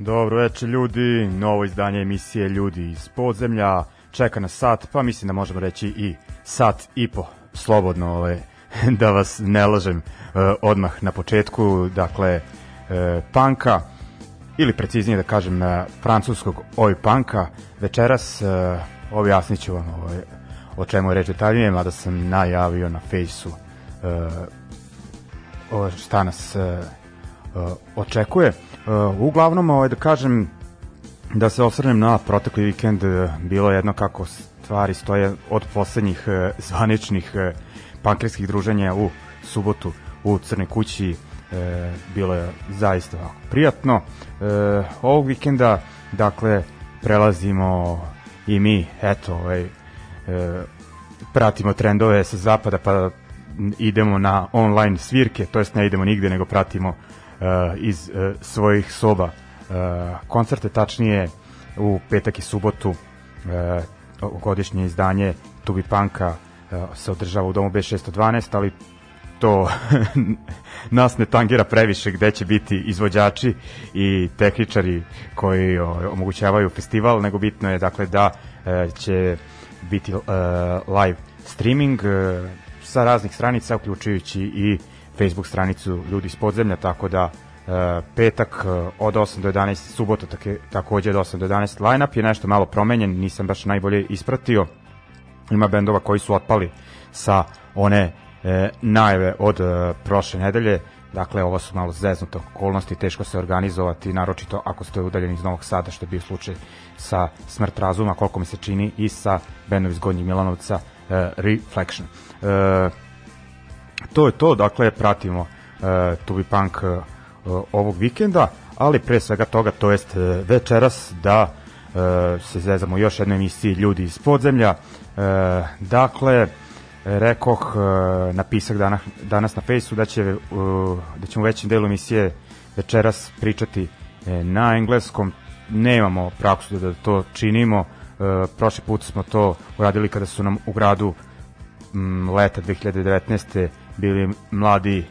Dobro večer ljudi, novo izdanje emisije Ljudi iz podzemlja, čeka nas sat, pa mislim da možemo reći i sat i po, slobodno ovaj, da vas ne lažem uh, odmah na početku, dakle uh, panka, ili preciznije da kažem uh, francuskog oj panka, večeras uh, objasnit ću vam ovaj, o čemu je reč detaljnije, mada sam najavio na fejsu šta nas uh, očekuje. Uh, uglavnom, ovaj, da kažem, da se osvrnem na protekli vikend, uh, bilo jedno kako stvari stoje od poslednjih uh, zvaničnih uh, pankerskih druženja u subotu u Crnoj kući, uh, bilo je zaista prijatno. Uh, ovog vikenda, dakle, prelazimo i mi, eto, ovaj, uh, pratimo trendove sa zapada, pa idemo na online svirke, to jest ne idemo nigde, nego pratimo iz uh, svojih soba. Uh, koncerte, tačnije u petak i subotu godišnje izdanje Tubi Panka se održava u domu B612, ali to nas ne tangira previše gde će biti izvođači i tehničari koji omogućavaju festival, nego bitno je dakle da će biti live streaming sa raznih stranica, uključujući i Facebook stranicu Ljudi iz podzemlja, tako da uh, petak uh, od 8 do 11, subota take, takođe od 8 do 11, line-up je nešto malo promenjen, nisam baš najbolje ispratio, ima bendova koji su otpali sa one e, najave od e, prošle nedelje, dakle ovo su malo zeznute okolnosti, teško se organizovati, naročito ako ste udaljeni iz Novog Sada, što je bio slučaj sa Smrt razuma, koliko mi se čini, i sa bendom iz Gornjih Milanovca, e, Reflection. E, to je to, dakle pratimo uh, Tubi Punk uh, ovog vikenda, ali pre svega toga, to jest uh, večeras da se zezamo još jednoj emisiji Ljudi iz podzemlja. Dakle, rekoh napisak danas, danas na fejsu da, će, da ćemo u većem delu emisije večeras pričati na engleskom. Nemamo praksu da to činimo. Prošli put smo to uradili kada su nam u gradu leta 2019. bili mladi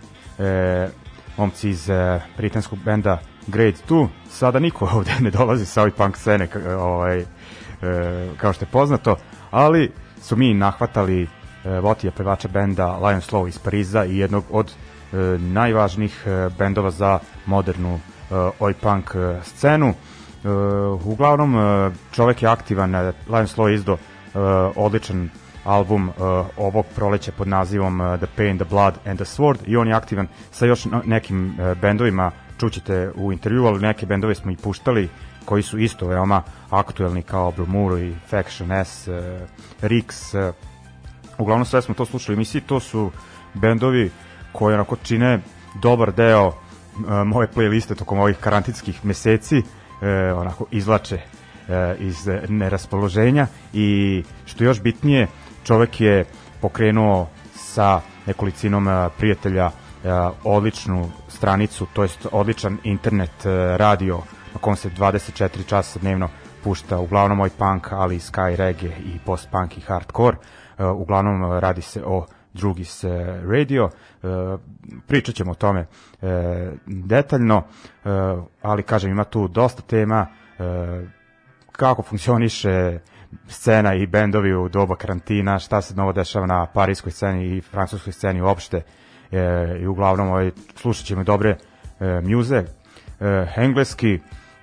momci iz britanskog benda Grade 2. Sada niko ovde ne dolazi sa ovih punk scene ovaj, kao što je poznato, ali su mi nahvatali Votija pevača benda Lion Slow iz Pariza i jednog od najvažnijih bendova za modernu oj punk scenu. Uglavnom čovek je aktivan, Lion Slow je izdo odličan album uh, ovog proleća pod nazivom uh, The Pain, The Blood and The Sword i on je aktivan sa još nekim uh, bendovima, čućete u intervju, ali neke bendove smo i puštali koji su isto veoma aktuelni kao Blumuro i Faction S, uh, Rix, uh, uglavnom sve smo to slušali u emisiji, to su bendovi koji onako čine dobar deo uh, moje playliste tokom ovih karantinskih meseci, uh, onako izlače iz neraspoloženja. I što još bitnije čovek je pokrenuo sa nekolicinom prijatelja odličnu stranicu, to jest odličan internet radio na kom se 24 časa dnevno pušta uglavnom moj punk, ali i sky reggae i post-punk i hardcore. Uglavnom radi se o Drugis Radio. Pričat ćemo o tome detaljno, ali kažem ima tu dosta tema kako funkcioniše scena i bendovi u doba karantina, šta se novo dešava na parijskoj sceni i francuskoj sceni uopšte. E, i uglavnom ovaj, slušat ćemo dobre e, mjuze, e, engleski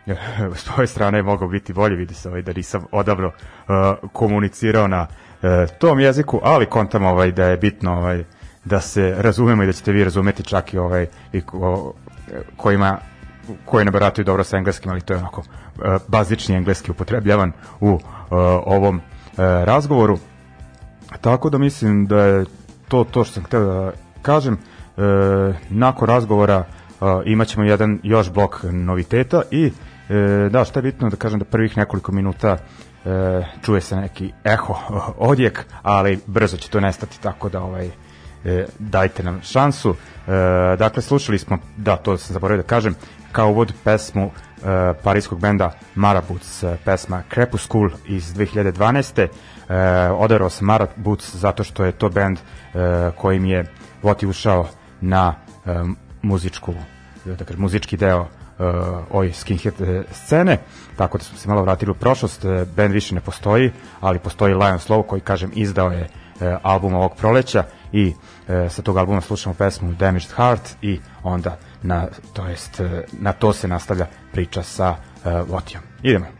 e, s tvoje strane je mogao biti bolje, vidi se ovaj, da nisam odabro e, komunicirao na e, tom jeziku, ali kontam ovaj, da je bitno ovaj, da se razumemo i da ćete vi razumeti čak i ovaj i ko, kojima koji ne barataju dobro sa engleskim, ali to je onako e, bazični engleski upotrebljavan u ovom uh, razgovoru. Tako da mislim da je to to što sam htio da kažem. Uh, nakon razgovora uh, imaćemo jedan još blok noviteta i da, što je bitno da kažem da prvih nekoliko minuta čuje se neki eho odjek, ali brzo će to nestati tako da ovaj dajte nam šansu. dakle, slušali smo, da, to sam zaboravio da kažem, kao uvod pesmu parijskog benda Maraboots, uh, pesma Crepuscule iz 2012. Uh, odarao sam Maraboots zato što je to bend uh, kojim je Voti ušao na um, muzičku, da kažem, muzički deo uh, ove skinhead scene, tako da smo se malo vratili u prošlost, band više ne postoji, ali postoji Lion Slow koji, kažem, izdao je uh, album ovog proleća i uh, sa tog albuma slušamo pesmu Damaged Heart i onda na, to jest, e, na to se nastavlja priča sa uh, Votijom. Idemo.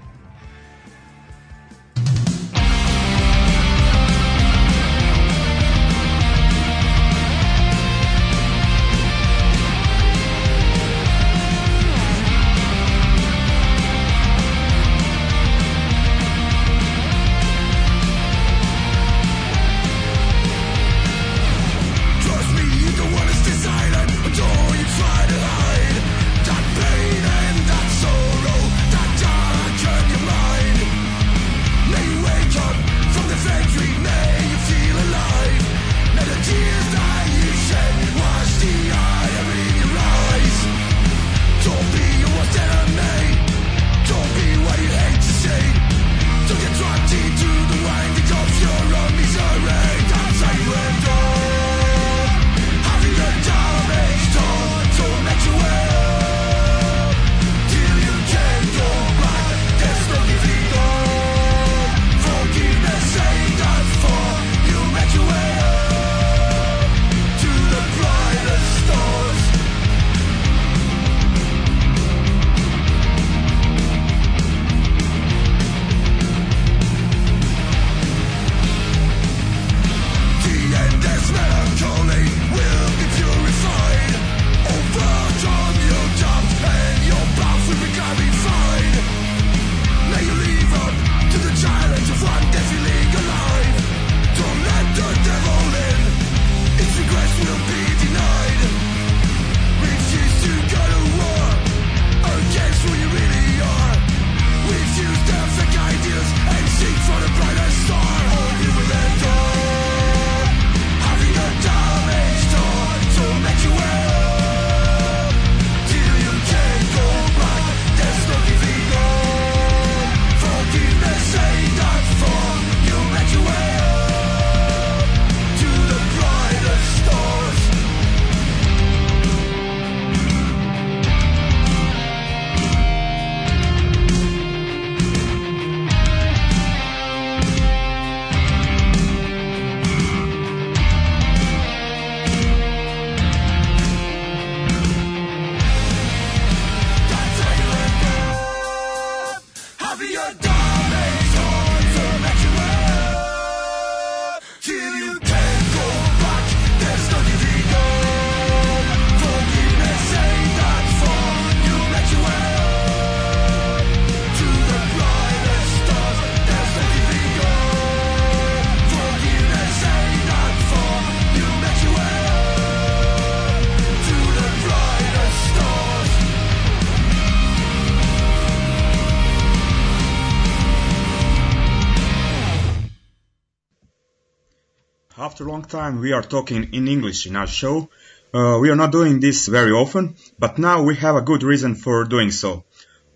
Long time, we are talking in English in our show. Uh, we are not doing this very often, but now we have a good reason for doing so.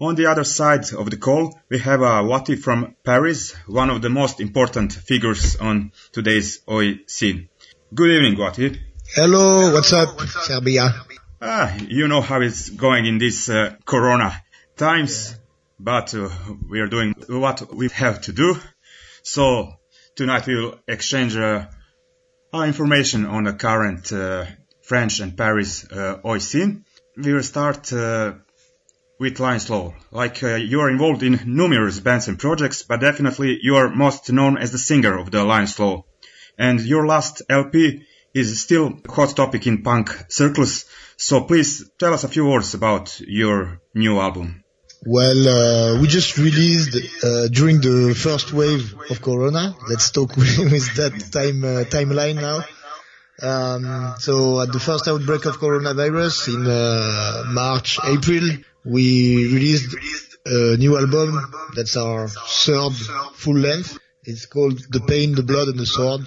On the other side of the call, we have a Wattie from Paris, one of the most important figures on today's OI scene. Good evening, Wattie. Hello, what's up, Serbia? Ah, you know how it's going in these uh, Corona times, but uh, we are doing what we have to do. So tonight we'll exchange uh, our information on the current uh, French and Paris uh, OI scene. We will start uh, with Law. Like uh, you are involved in numerous bands and projects, but definitely you are most known as the singer of the Lions Law. And your last LP is still a hot topic in punk circles. So please tell us a few words about your new album. Well, uh, we just released uh, during the first wave of Corona. Let's talk with that time uh, timeline now. Um, so at the first outbreak of coronavirus in uh, March, April, we released a new album. That's our third full length. It's called The Pain, the Blood and the Sword.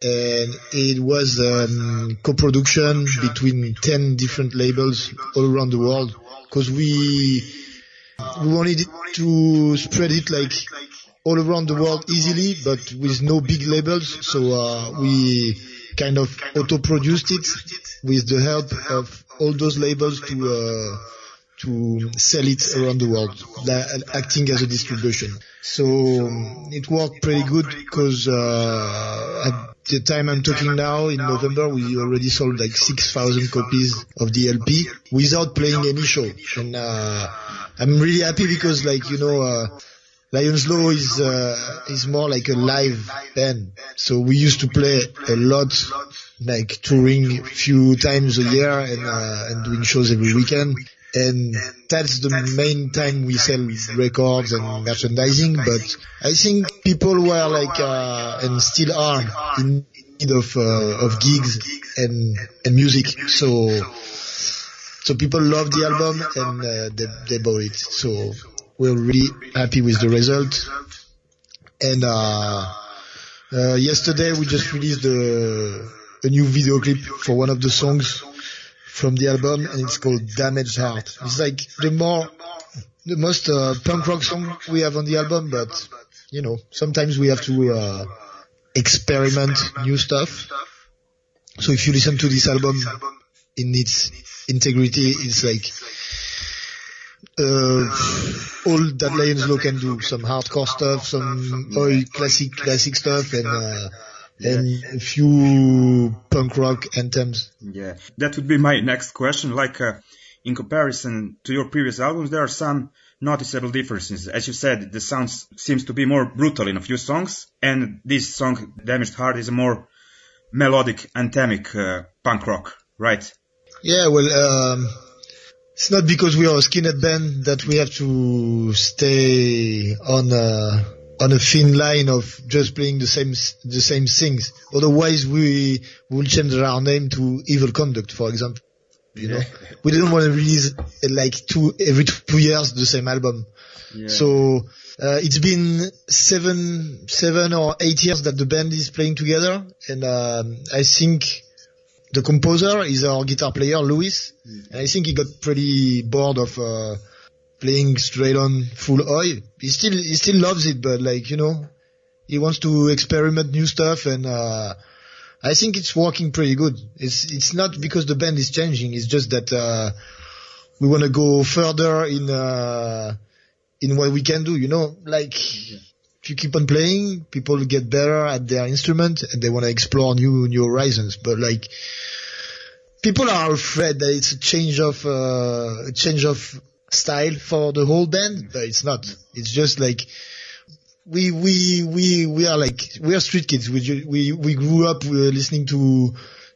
And it was um, co-production between 10 different labels all around the world because we, we wanted to spread it like all around the world easily, but with no big labels. So, uh, we kind of auto-produced it with the help of all those labels to, uh, to sell it around the world, acting as a distribution. So it worked pretty good because uh, at the time I'm talking now, in November, we already sold like 6,000 copies of the LP without playing any show. And uh, I'm really happy because like, you know, uh, Lions Law is uh, is more like a live band. So we used to play a lot, like touring a few times a year and uh, and doing shows every weekend and that's the main time we sell records and merchandising. But I think people were like uh, and still are in need of uh, of gigs and and music. So so people love the album and uh, they they bought it. So we're really happy with the result. And uh, uh, yesterday we just released a, a new video clip for one of the songs from the album, and it's called Damaged Heart. It's like the more, the most uh, punk rock song we have on the album, but you know, sometimes we have to uh, experiment new stuff. So if you listen to this album in its integrity, is like uh, all that Lions Law can do. Some hardcore stuff, some oi classic classic stuff, and uh, and a few punk rock anthems. Yeah, that would be my next question. Like, uh, in comparison to your previous albums, there are some noticeable differences. As you said, the sound seems to be more brutal in a few songs, and this song, Damaged Heart, is a more melodic, anthemic uh, punk rock, right? Yeah, well, um, it's not because we are a skinhead band that we have to stay on uh, on a thin line of just playing the same the same things. Otherwise, we will change our name to Evil Conduct, for example. You know, we didn't want to release like two every two years the same album. Yeah. So uh, it's been seven seven or eight years that the band is playing together, and um, I think the composer is our guitar player Louis, mm. and I think he got pretty bored of. Uh, playing straight on full oi. He still he still loves it, but like you know, he wants to experiment new stuff, and uh, I think it's working pretty good. It's it's not because the band is changing. It's just that uh, we want to go further in uh, in what we can do. You know, like. If you keep on playing, people get better at their instrument and they want to explore new new horizons. But like, people are afraid that it's a change of uh, a change of style for the whole band, but it's not. It's just like we we we we are like we are street kids. We we we grew up uh, listening to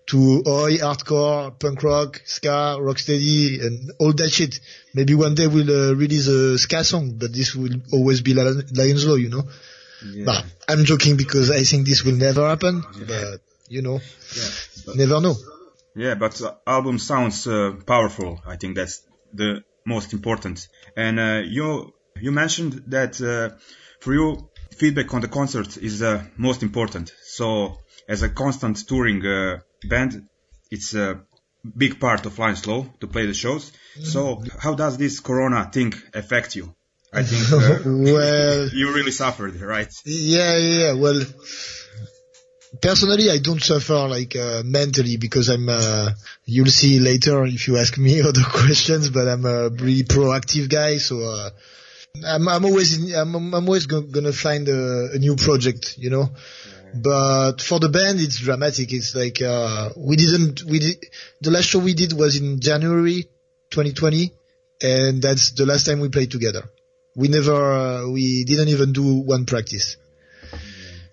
to oi, hardcore, punk rock, ska, rocksteady, and all that shit. Maybe one day we'll uh, release a ska song, but this will always be Lions Law, you know. Yeah. But I'm joking because I think this will never happen. Yeah. But you know, yeah, never know. Yeah, but the album sounds uh, powerful. I think that's the most important. And uh, you you mentioned that uh, for you feedback on the concert is the most important. So as a constant touring uh, band, it's a big part of Lions Law to play the shows. So how does this Corona thing affect you? I think uh, well, you really suffered, right? yeah, yeah, yeah. Well, personally, I don't suffer like uh, mentally because I'm. Uh, you'll see later if you ask me other questions, but I'm a really proactive guy, so. Uh, I'm, I'm always in, I'm, I'm always go, gonna find a, a new project, you know. But for the band, it's dramatic. It's like uh, we didn't. We did the last show we did was in January 2020, and that's the last time we played together. We never. Uh, we didn't even do one practice.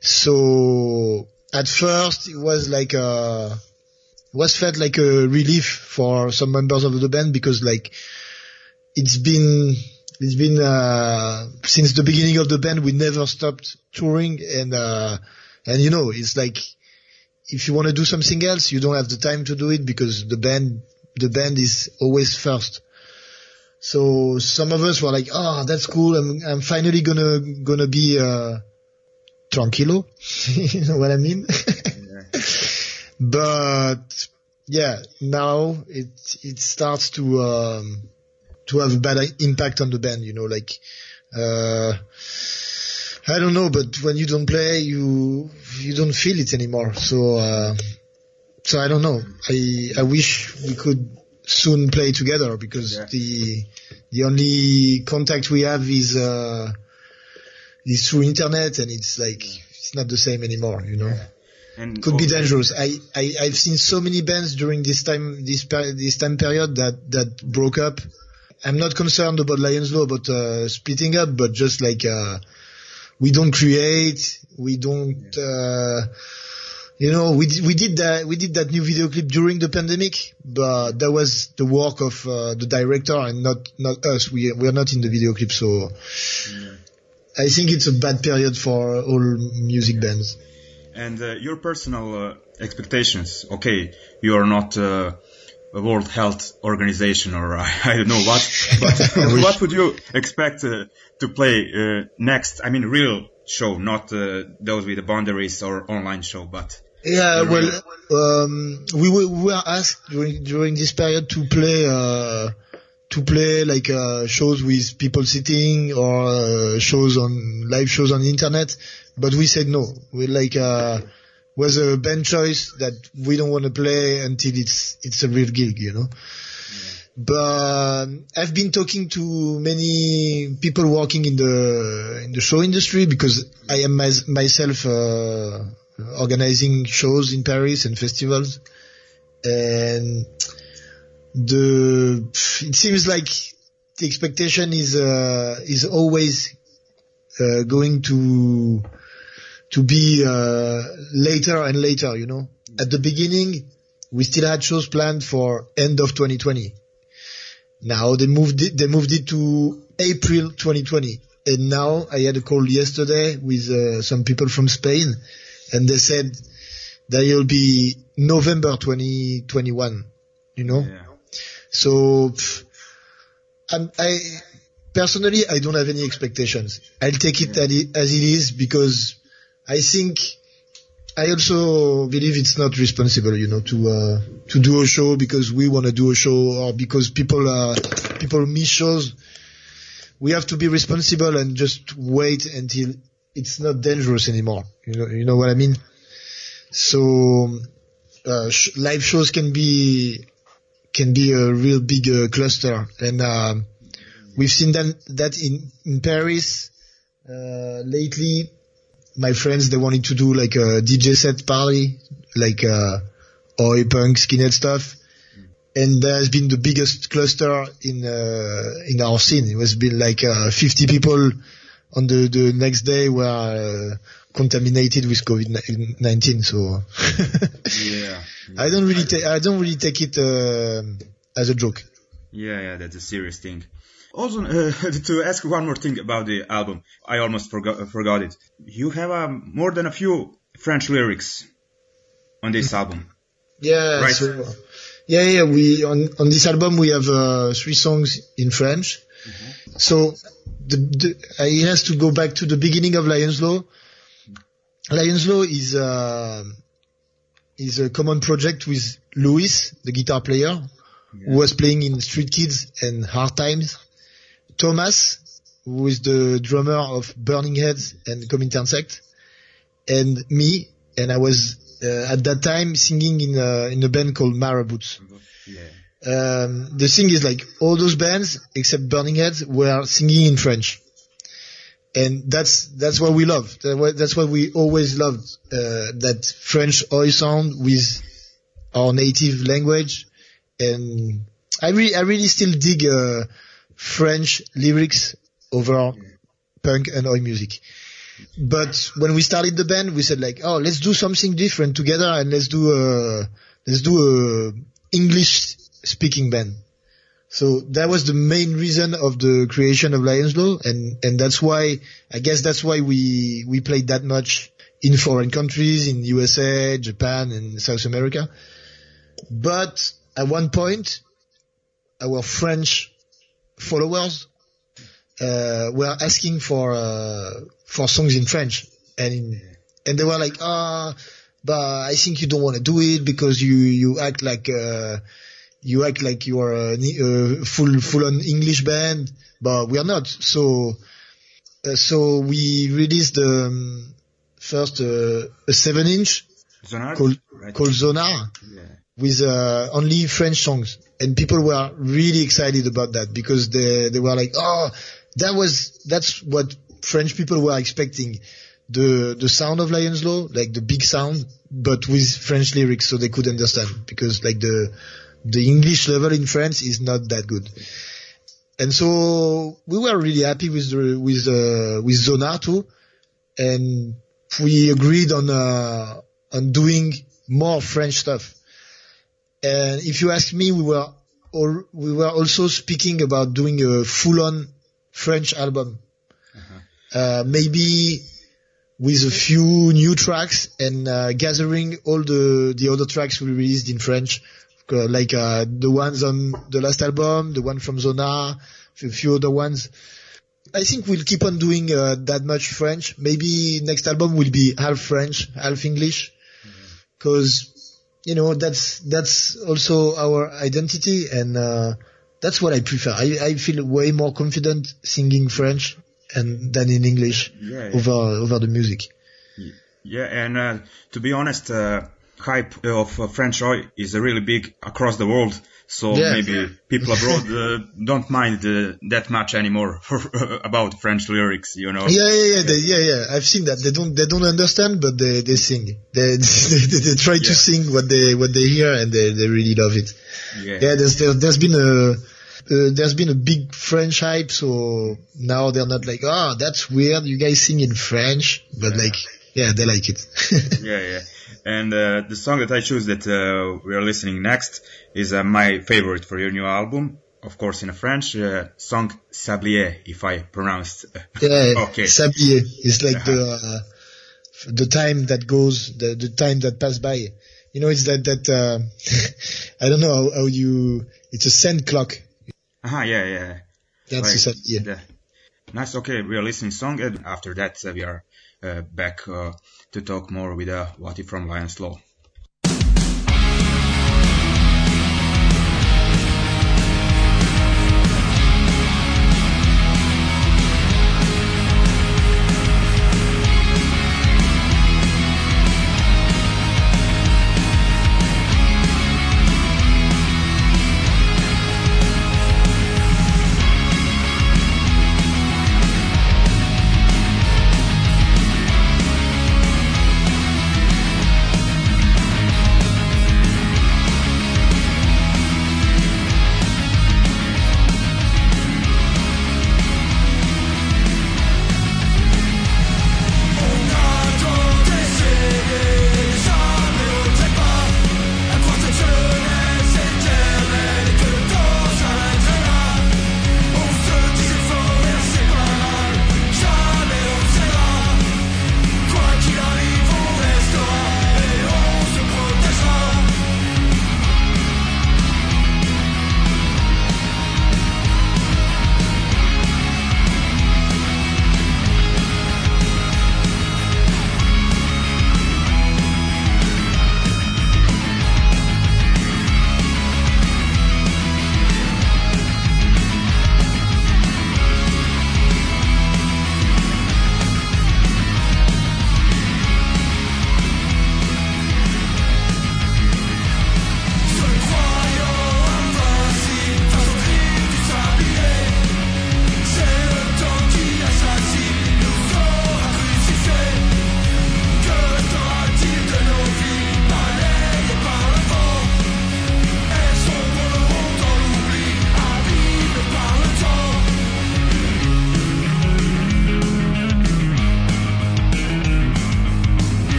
So at first it was like a was felt like a relief for some members of the band because like it's been it's been uh, since the beginning of the band we never stopped touring and uh, and you know it's like if you want to do something else you don't have the time to do it because the band the band is always first. So some of us were like oh that's cool. I'm i'm finally gonna gonna be uh tranquilo. You know what i mean? But yeah now it it starts to um to have a bad impact on the band you know like uh I don't know, but when you don't play, you you don't feel it anymore. So uh, so I don't know. I I wish we could soon play together because Yeah. the the only contact we have is uh, is through internet, and it's like it's not the same anymore. You know, And could be dangerous. I, I I've seen so many bands during this time this this time period that that broke up. I'm not concerned about Lions Law about uh, splitting up, but just like uh, we don't create, we don't. Uh, you know, we we did that we did that new video clip during the pandemic, but that was the work of uh, the director and not not us. We we are not in the video clip, so I think it's a bad period for all music bands. And uh, your personal uh, expectations. Okay, you are not uh, World Health Organization or I, I don't know what, but what would you expect uh, to play uh, next? I mean, real show, not uh, those with the boundaries or online show, but Yeah, well, um, we were, we were asked during during this period to play uh, to play like uh, shows with people sitting or uh, shows on live shows on the internet, but we said no. We like uh, was a band choice that we don't want to play until it's it's a real gig, you know. But I've been talking to many people working in the in the show industry because I am my, myself uh, organizing shows in Paris and festivals, and the it seems like the expectation is uh, is always uh, going to to be uh, later and later. You know, at the beginning we still had shows planned for end of 2020. Now they moved it, they moved it to April 2020. And now I had a call yesterday with uh, some people from Spain and they said that it'll be November 2021, you know? yeah. So, pff, I, personally, I don't have any expectations. I'll take it it- as it is because I think I also believe it's not responsible, you know, to uh, to do a show because we want to do a show or because people uh, people miss shows. We have to be responsible and just wait until it's not dangerous anymore. You know, you know what I mean. So uh, sh- live shows can be can be a real big uh, cluster, and um, we've seen that that in in Paris uh, lately my friends they wanted to do like a DJ set party, like uh, oi punk skinhead stuff, and there's been the biggest cluster in uh, in our scene. It was been like uh, 50 people on the the next day were uh, contaminated with COVID 19. So Yeah. I don't really take I don't really take it uh, as a joke. Yeah, yeah, that's a serious thing. Also, uh, to ask one more thing about the album, I almost forgot forgot it. You have um, more than a few French lyrics on this album. Yeah, Right. so yeah, yeah. We on on this album we have uh, three songs in French, So the, the, uh, has to go back to the beginning of Lions Law. Lions Law is uh, is a common project with Louis, the guitar player, who was playing in Street Kids and Hard Times. Thomas, who is the drummer of Burning Heads and Comintern Sect, and me, and I was uh, at that time singing in a, in a band called Marabouts. Yeah. Um, the thing is like all those bands except Burning Heads were singing in French. And that's, that's what we love. That's what we always loved, uh, that French oi sound with our native language. And I really, I really still dig, uh, French lyrics over punk and oi music. But when we started the band, we said like, oh, let's do something different together and let's do a, let's do a English speaking band. So that was the main reason of the creation of Lions Law, and and that's why I guess that's why we we played that much in foreign countries, in USA, Japan, and South America. But at one point, our French followers uh, were asking for uh, for songs in French, and in, and they were like, ah, but I think you don't want to do it because you you act like. Uh, you act like you are a, a full full on English band, but we are not. So uh, so we released um, first uh, a seven inch Zonar? called Right. called Zonar Yeah. With uh, only French songs, and people were really excited about that because they they were like, oh, that was that's what French people were expecting. The the sound of Lions Law, like the big sound, but with French lyrics, so they could understand because like the the English level in France is not that good. And so we were really happy with the, with uh, with Zonar too, and we agreed on uh, on doing more French stuff. And if you ask me, we were all, we were also speaking about doing a full-on French album, uh, maybe with a few new tracks and uh, gathering all the the other tracks we released in French, uh, like uh, the ones on the last album, the one from Zona, a few other ones. I think we'll keep on doing uh, that much French. Maybe next album will be half French, half English, because you know that's that's also our identity, and uh, that's what I prefer. I, I feel way more confident singing French and than in English Yeah, yeah. over over the music. Yeah, and uh, to be honest, uh, hype of uh, French is really big across the world. So Yeah. maybe people abroad uh, don't mind uh, that much anymore about French lyrics, you know. Yeah, yeah, yeah, they, yeah, yeah. I've seen that. They don't, they don't understand, but they, they sing. They, they, they try to sing what they, what they hear, and they, they really love it. Yeah. Yeah, there's, there, there's been a, uh, there's been a big French hype, so now they're not like, oh, that's weird. You guys sing in French, but like, yeah, they like it. yeah, yeah. And uh, the song that I choose that uh, we are listening next is uh, my favorite for your new album. Of course, in a French uh, song Sablier, if I pronounced. yeah, Okay. sablier is like the, uh, the time that goes, the, the time that passed by. You know, it's that, that, uh, I don't know how, how you, it's a sand clock. Aha, yeah, yeah. That's a sablier. Yeah. Nice. Okay, we are listening song, and after that uh, we are back uh, to talk more with uh, Wattie from Lions Law.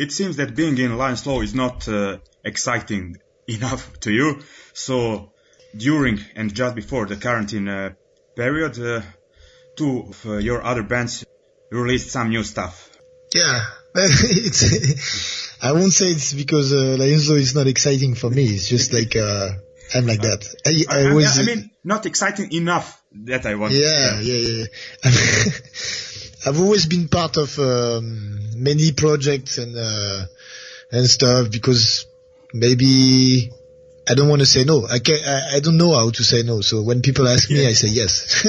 It seems that being in Lions Law is not uh, exciting enough to you. So during and just before the quarantine uh, period, uh, two of uh, your other bands released some new stuff. Yeah, it's, I won't say it's because uh, Lions Law is not exciting for me. It's just like uh, I'm like that. I, I, I I, mean, not exciting enough that I want. yeah, yeah, yeah. Yeah. I've always been part of um, many projects and uh, and stuff because maybe I don't want to say no. I can I, I don't know how to say no. So when people ask me, I say yes.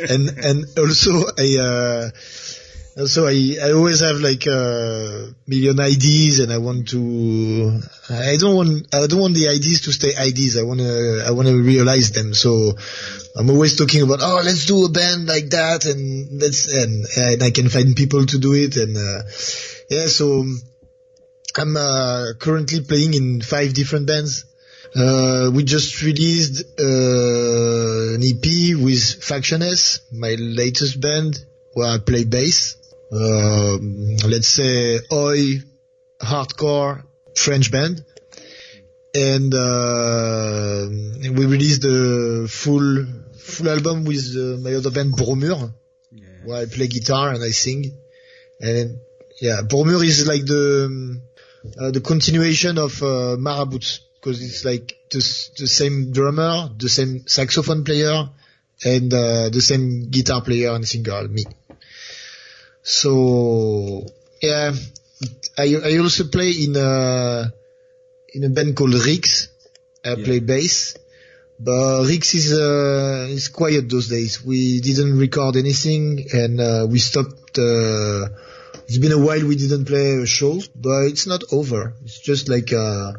and and also I uh, also I I always have like a million ideas and I want to I don't want I don't want the ideas to stay ideas. I want to I want to realize them. So I'm always talking about oh let's do a band like that and let's and and I can find people to do it and uh, yeah so I'm uh, currently playing in five different bands. Uh, we just released uh, an EP with Faction S, my latest band, where I play bass. Um, let's say oi, hardcore French band. And uh, we released the full full album with uh, my other band Bromure, where I play guitar and I sing. And yeah, Bromure is like the uh, the continuation of uh, Marabouts because it's like the, the same drummer, the same saxophone player, and uh, the same guitar player and singer, me. So yeah, I I also play in a in a band called Rix. I play bass. But Rix is uh, is quiet those days. We didn't record anything, and uh, we stopped. Uh, it's been a while we didn't play a show, but it's not over. It's just like uh,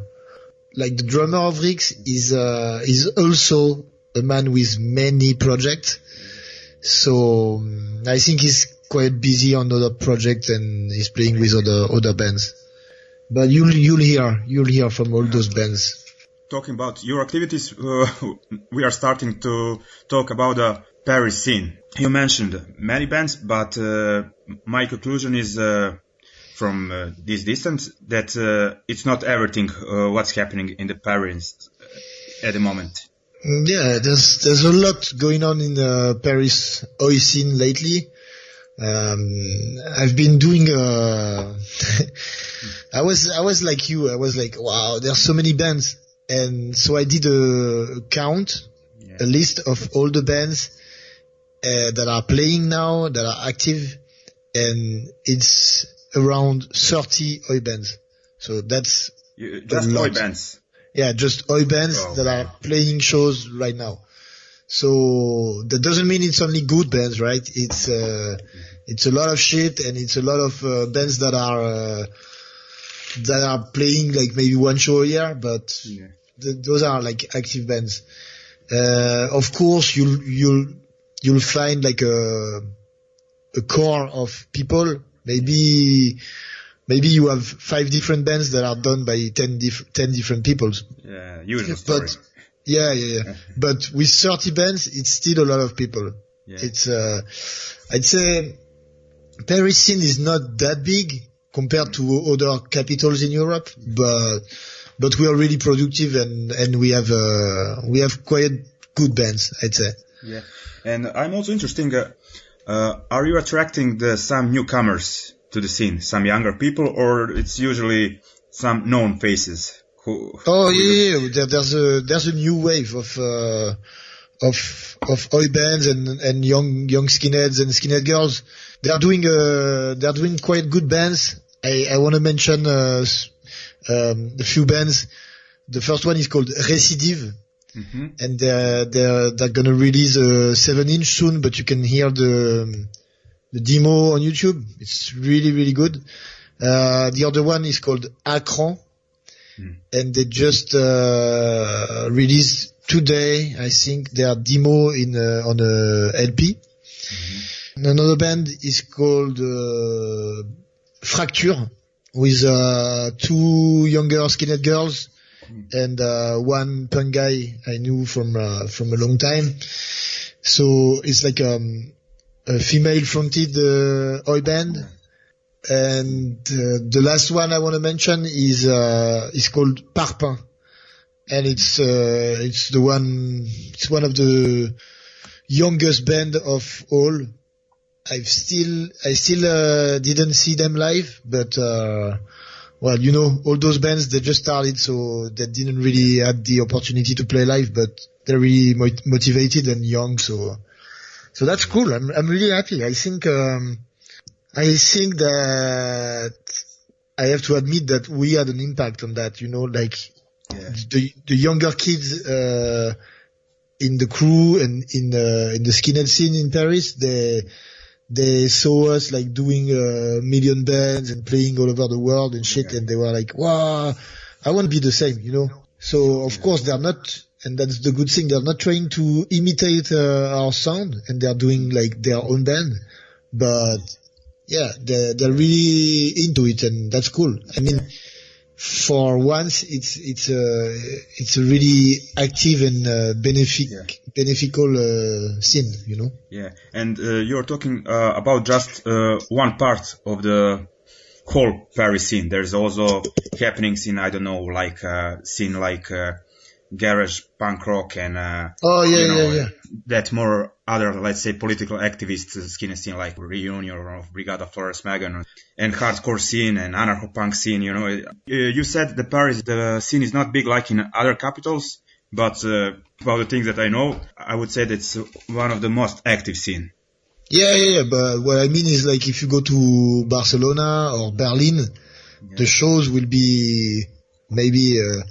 like the drummer of Rix is uh, is also a man with many projects. So um, I think he's quite busy on other projects and he's playing with other other bands. But you'll you'll hear you'll hear from all those bands. Talking about your activities, uh, we are starting to talk about the Paris scene. You mentioned many bands, but uh, my conclusion is uh, from uh, this distance that uh, it's not everything uh, what's happening in the Paris at the moment. Yeah, there's there's a lot going on in the Paris oi scene lately. Um, I've been doing. Uh, I was I was like you. I was like, wow, there's so many bands, and so I did a count, a list of all the bands uh, that are playing now, that are active, and it's around 30 oi bands. So that's You, just boy bands. yeah, just oi bands Oh, that wow. are playing shows right now. So that doesn't mean it's only good bands, right? It's uh, it's a lot of shit, and it's a lot of uh, bands that are uh, that are playing like maybe one show a year, but th- those are like active bands. Uh, of course, you'll you'll you'll find like a a core of people. Maybe maybe you have five different bands that are done by 10, diff- 10 different people. Yeah, usual story. But yeah, yeah, yeah. but with 30 bands, it's still a lot of people. Yeah. It's, uh, I'd say Paris scene is not that big compared to other capitals in Europe, but, but we are really productive and, and we have, uh, we have quite good bands, I'd say. Yeah, and I'm also interested. Uh, uh, are you attracting the, some newcomers to the scene, some younger people, or it's usually some known faces? Who? Oh who yeah, yeah. There's a there's a new wave of uh, of of oi bands and and young young skinheads and skinhead girls. They are doing uh they are doing quite good bands. I I want to mention uh, um, a few bands. The first one is called Recidive, Mhm. and they're they're they're gonna release a seven inch soon. But you can hear the the demo on YouTube. It's really really good. Uh, the other one is called Acron and they just uh, released today, I think, their demo in uh, on a LP. And Another band is called uh, Fracture, with uh, two younger skinhead girls and uh, one punk guy I knew from uh, from a long time. So it's like um, a female-fronted uh, oi band, and uh, the last one I want to mention is uh, is called Parpaing, and it's uh, it's the one it's one of the youngest band of all. I've still I still uh, didn't see them live, but uh, well, you know, all those bands they just started, so they didn't really have the opportunity to play live, but they're really mo- motivated and young, so so that's cool. I'm I'm really happy. I think. Um, I think that I have to admit that we had an impact on that. You know, like Yeah. the the younger kids uh, in the crew and in the in the skinhead scene in Paris, they they saw us like doing a million bands and playing all over the world and shit, and they were like, "Wow, I want to be the same," you know. So of course they're not, and that's the good thing. They're not trying to imitate uh, our sound, and they're doing like their own band, but yeah, they're, they're really into it, and that's cool. I mean, for once, it's it's a it's a really active and uh, benefic Yeah. beneficial uh, scene, you know. Yeah, and uh, you're talking uh, about just uh, one part of the whole Paris scene. There's also happenings in I don't know, like uh, scene like uh, garage punk rock and uh, Oh yeah, you know, yeah, yeah. that more other, let's say, political activists skin scene like Reunion or Brigada Flores Magon and hardcore scene and anarcho-punk scene, you know. Uh, You said the Paris, the scene is not big like in other capitals, but uh, about the things that I know, I would say that's one of the most active scene. Yeah, yeah, yeah. But what I mean is like if you go to Barcelona or Berlin, the shows will be maybe uh,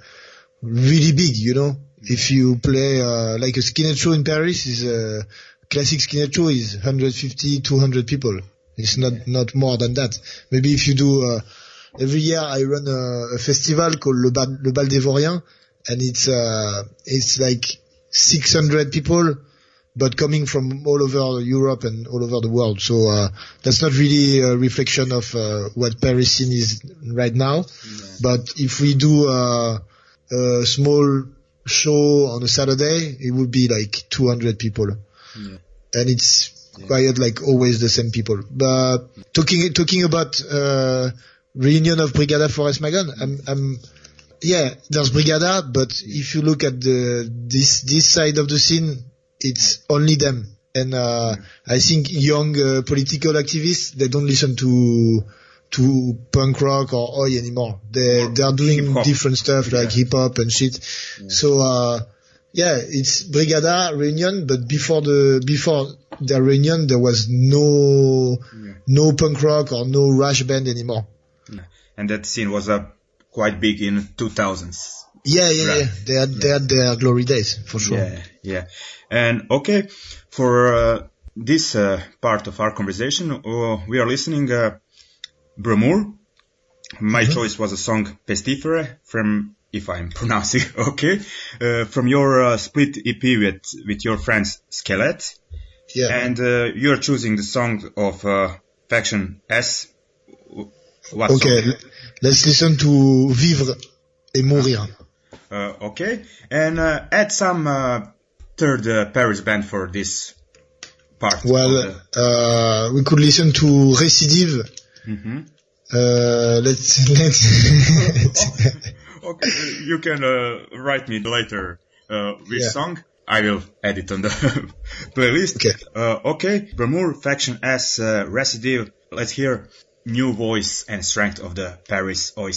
really big, you know. If you play uh, like a skinhead show in Paris is a classic skinhead show is 150, 200 people. It's not not more than that. Maybe if you do uh, every year I run a, a festival called Le Bal, Le Bal des Vauriens and it's uh, it's like 600 people but coming from all over Europe and all over the world. So uh, that's not really a reflection of uh, what Paris scene is right now. But if we do uh, a small show on a Saturday, it would be like 200 people, and it's quite like always the same people. But talking talking about uh, reunion of Brigada Flores Magon, I'm, I'm yeah, there's Brigada, but if you look at the this this side of the scene, it's only them. And uh, I think young uh, political activists they don't listen to to punk rock or oi anymore. They Or they are doing different stuff like Yeah. hip hop and shit. So uh, yeah, it's Brigada reunion, but before the before their reunion there was no no punk rock or no RASH band anymore. And that scene was uh, quite big in 2000s. Yeah, yeah, Right. yeah. They had they had their glory days for sure. Yeah, yeah. And okay, for uh, this uh, part of our conversation, uh, we are listening uh, Bromure. My choice was a song Pestifere from, if I'm pronouncing okay, uh, from your uh, split EP with with your friends Skelet, Yeah. and uh, you're choosing the song of uh, Faction S. What Okay, song? let's listen to Vivre et Mourir. Uh, okay, and uh, add some uh, third uh, Paris band for this part. Well, the- uh, we could listen to Recidive. Mhm. Uh, let's, let's, Okay, you can uh, write me later uh, which Yeah. song. I will add it on the playlist. Okay. Uh, okay. Bromure Faction S uh, Recidive. Let's hear new voice and strength of the Paris Oi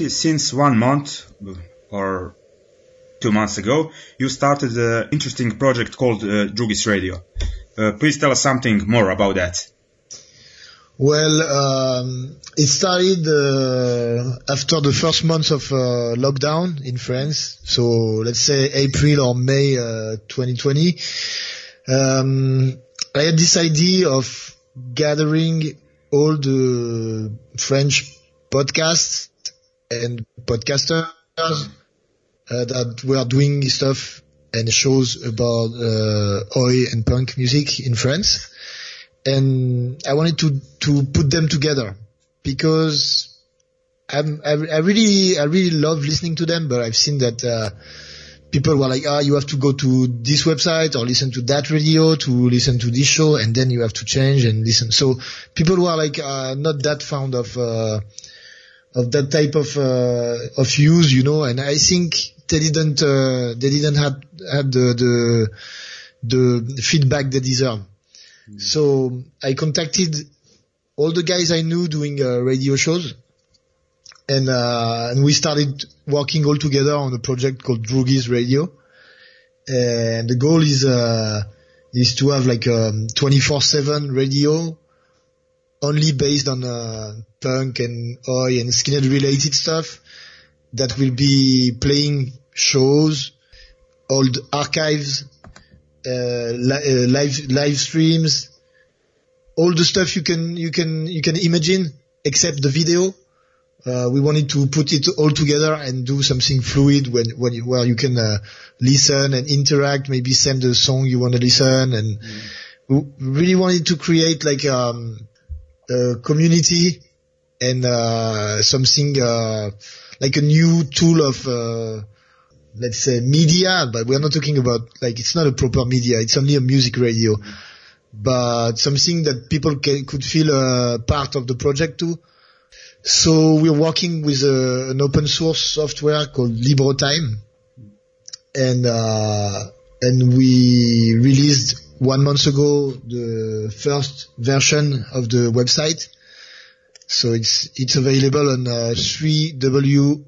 Is since one month or two months ago, you started an interesting project called uh, Drugis Radio. Uh, please tell us something more about that. Well, um, it started uh, after the first month of uh, lockdown in France. So let's say April or May uh, 2020. Um, I had this idea of gathering all the French podcasts and podcasters uh, that were doing stuff and shows about uh, oi and punk music in France and I wanted to to put them together because I'm, I, I really I really love listening to them, but I've seen that uh, people were like, ah, you have to go to this website or listen to that radio to listen to this show, and then you have to change and listen. So people were like uh, not that fond of uh, of that type of uh, of use, you know. And I think they didn't uh, they didn't have had the the the feedback they deserve. So I contacted all the guys I knew doing uh, radio shows, and uh, and we started working all together on a project called Drugis Radio. And the goal is uh, is to have like a 24/7 radio, only based on uh, punk and oi and skinhead related stuff, that will be playing shows, old archives, uh, li- uh, live live streams, all the stuff you can you can you can imagine except the video. Uh, we wanted to put it all together and do something fluid when, when you, where you can uh, listen and interact, maybe send a song you want to listen, and we really wanted to create like um, community and uh, something uh, like a new tool of uh, let's say media, but we're not talking about like it's not a proper media. It's only a music radio, but something that people ca- could feel a part of the project too. So we're working with an open source software called LibreTime, and uh, and we released one month ago the first version of the website. So it's it's available on uh, 3w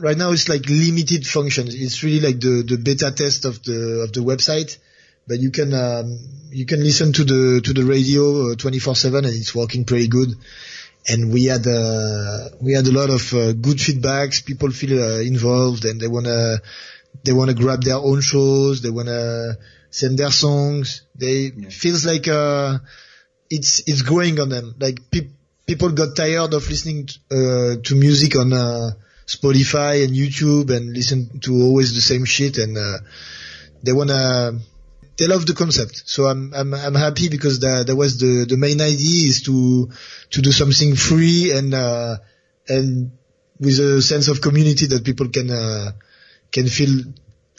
Right now it's like limited functions. It's really like the, the beta test of the, of the website, but you can, um, you can listen to the, to the radio 24-7 and it's working pretty good. And we had, uh, we had a lot of uh, good feedbacks. People feel uh, involved and they wanna, they wanna grab their own shows. They wanna send their songs. They feels like, uh, it's, it's growing on them. Like people, people got tired of listening uh, to music on uh, Spotify and YouTube and listen to always the same shit and uh, they wanna they love the concept. So I'm I'm I'm happy because that that was the the main idea is to to do something free and uh, and with a sense of community that people can uh, can feel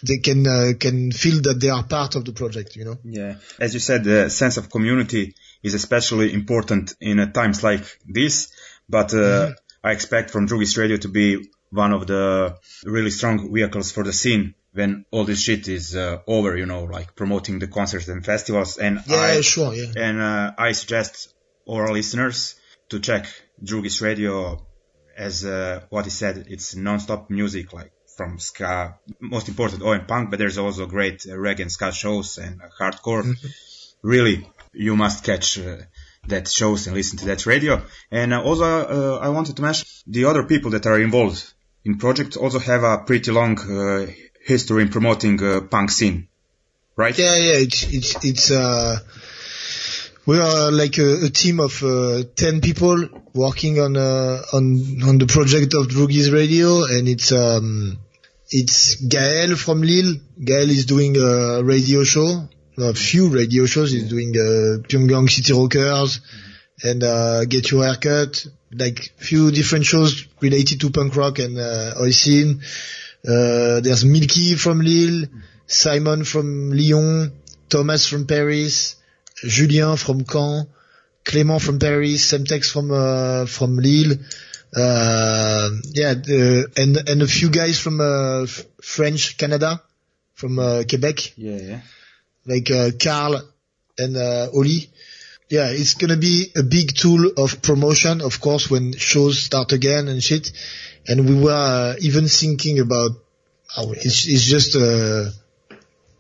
they can uh, can feel that they are part of the project. You know. Yeah, as you said, the sense of community is especially important in uh, times like this. But uh, mm-hmm. I expect from Drugis Radio to be one of the really strong vehicles for the scene when all this shit is uh, over, you know, like promoting the concerts and festivals. And yeah, I, sure, yeah. And uh, I suggest all listeners to check Drugis Radio as uh, what he said, it's non-stop music, like from ska, most important, oi and punk, but there's also great uh, reggae and ska shows and uh, hardcore. Mm-hmm. Really, you must catch uh, that shows and listen to that radio. And uh, also, uh, I wanted to mention the other people that are involved in project also have a pretty long uh, history in promoting uh, punk scene, right? Yeah, yeah, it's it's it's uh we are like a, a team of uh, 10 people working on uh, on on the project of Drugis Radio and it's um it's Gael from Lille. Gael is doing a radio show a few radio shows. He's doing uh, Pyongyang City Rockers and uh, Get Your Haircut, like few different shows related to punk rock and uh, scene. Uh, there's Milky from Lille, Simon from Lyon, Thomas from Paris, Julien from Caen, Clément from Paris, Semtex from uh, from Lille. Uh, yeah, uh, and and a few guys from uh, French Canada, from uh, Quebec. Yeah, yeah like uh, Carl and uh, Oli. yeah, it's gonna be a big tool of promotion, of course, when shows start again and shit. And we were uh, even thinking about, oh, it's, it's just, uh,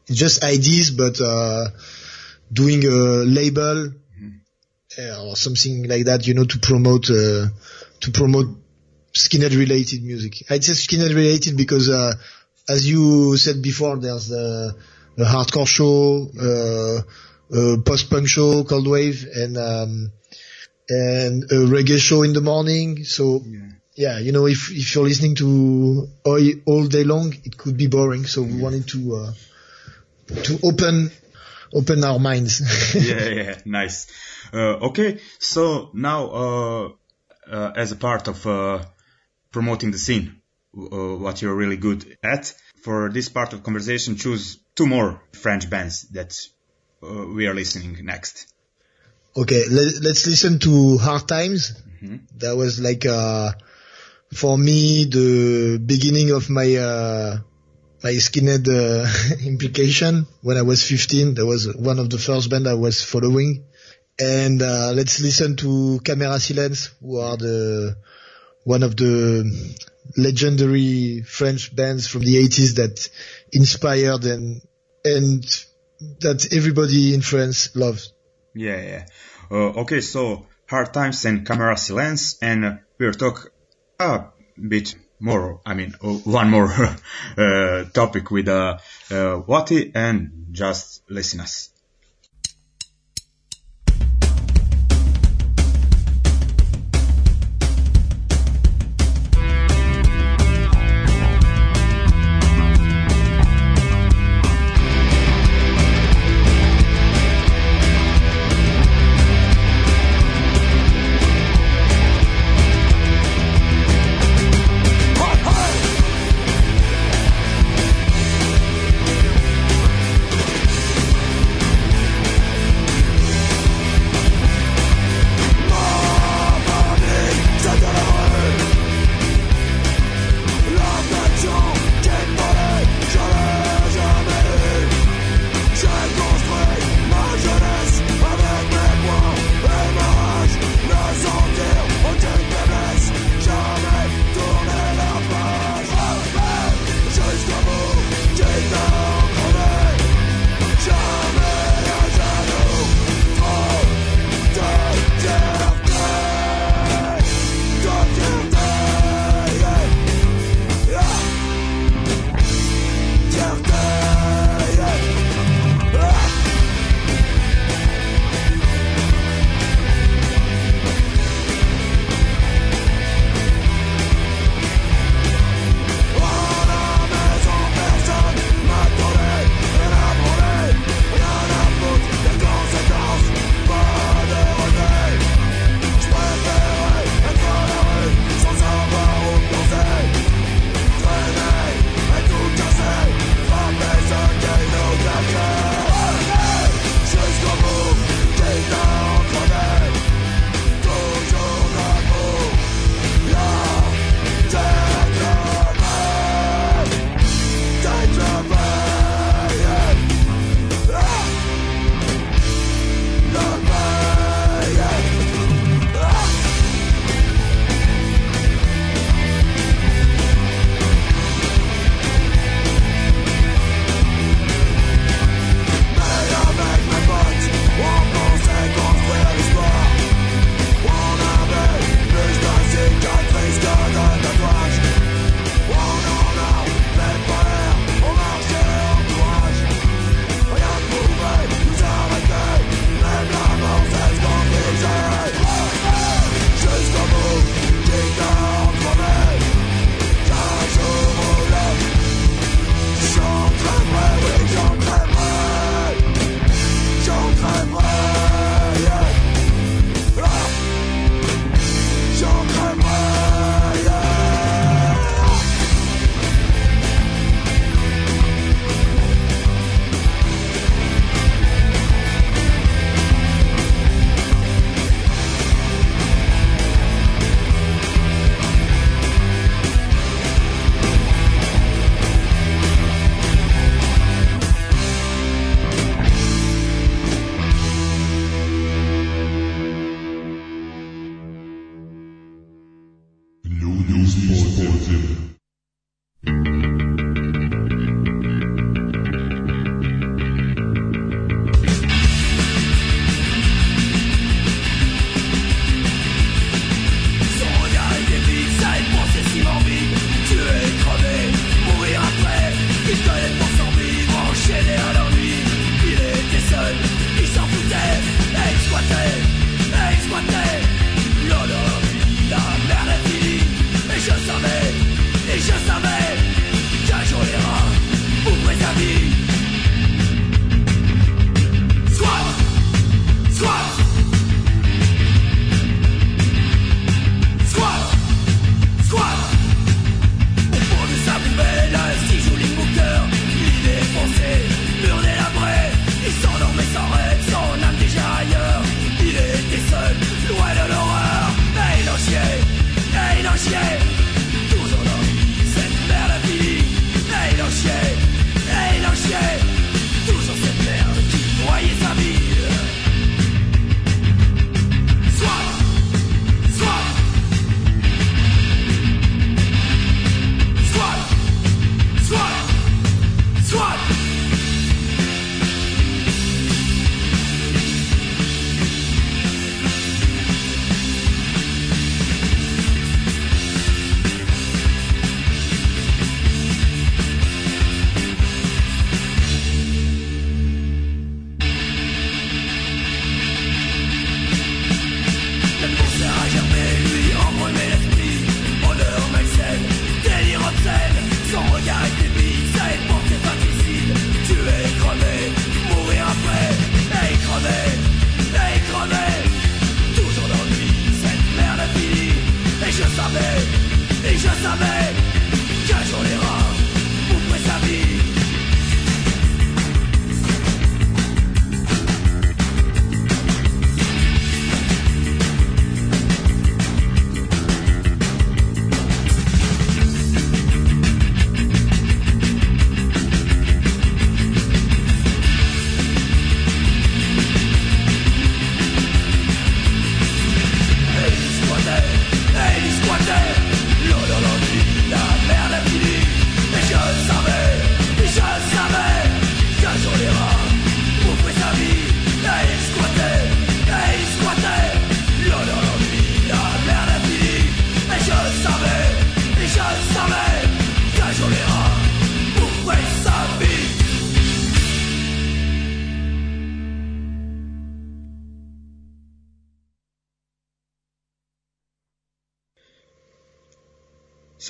just ideas, but, uh, doing a label uh, or something like that, you know, to promote, uh, to promote skinhead related music. I'd say skinhead related because, uh, as you said before, there's the, the hardcore show, uh, uh, post-punk show, cold wave, and um, and a reggae show in the morning. So yeah, yeah you know, if if you're listening to Oi all day long, it could be boring. So we wanted to uh, to open open our minds. yeah, yeah, nice. Uh, okay, so now uh, as a part of uh, promoting the scene, uh, what you're really good at, for this part of conversation, choose two more French bands that uh, we are listening next. Okay, let, us listen to Hard Times. Mm-hmm. That was like, uh, for me, the beginning of my, uh, my skinhead, uh, implication when I was 15. That was one of the first band I was following. And, uh, let's listen to Camera Silence, who are the, one of the legendary French bands from the 80s that inspired and, and that everybody in France loves. Yeah, yeah. Uh, okay, so Hard Times and Camera Silence, and we'll talk a bit more, I mean, one more uh, topic with uh, uh, Wattie and just listen us.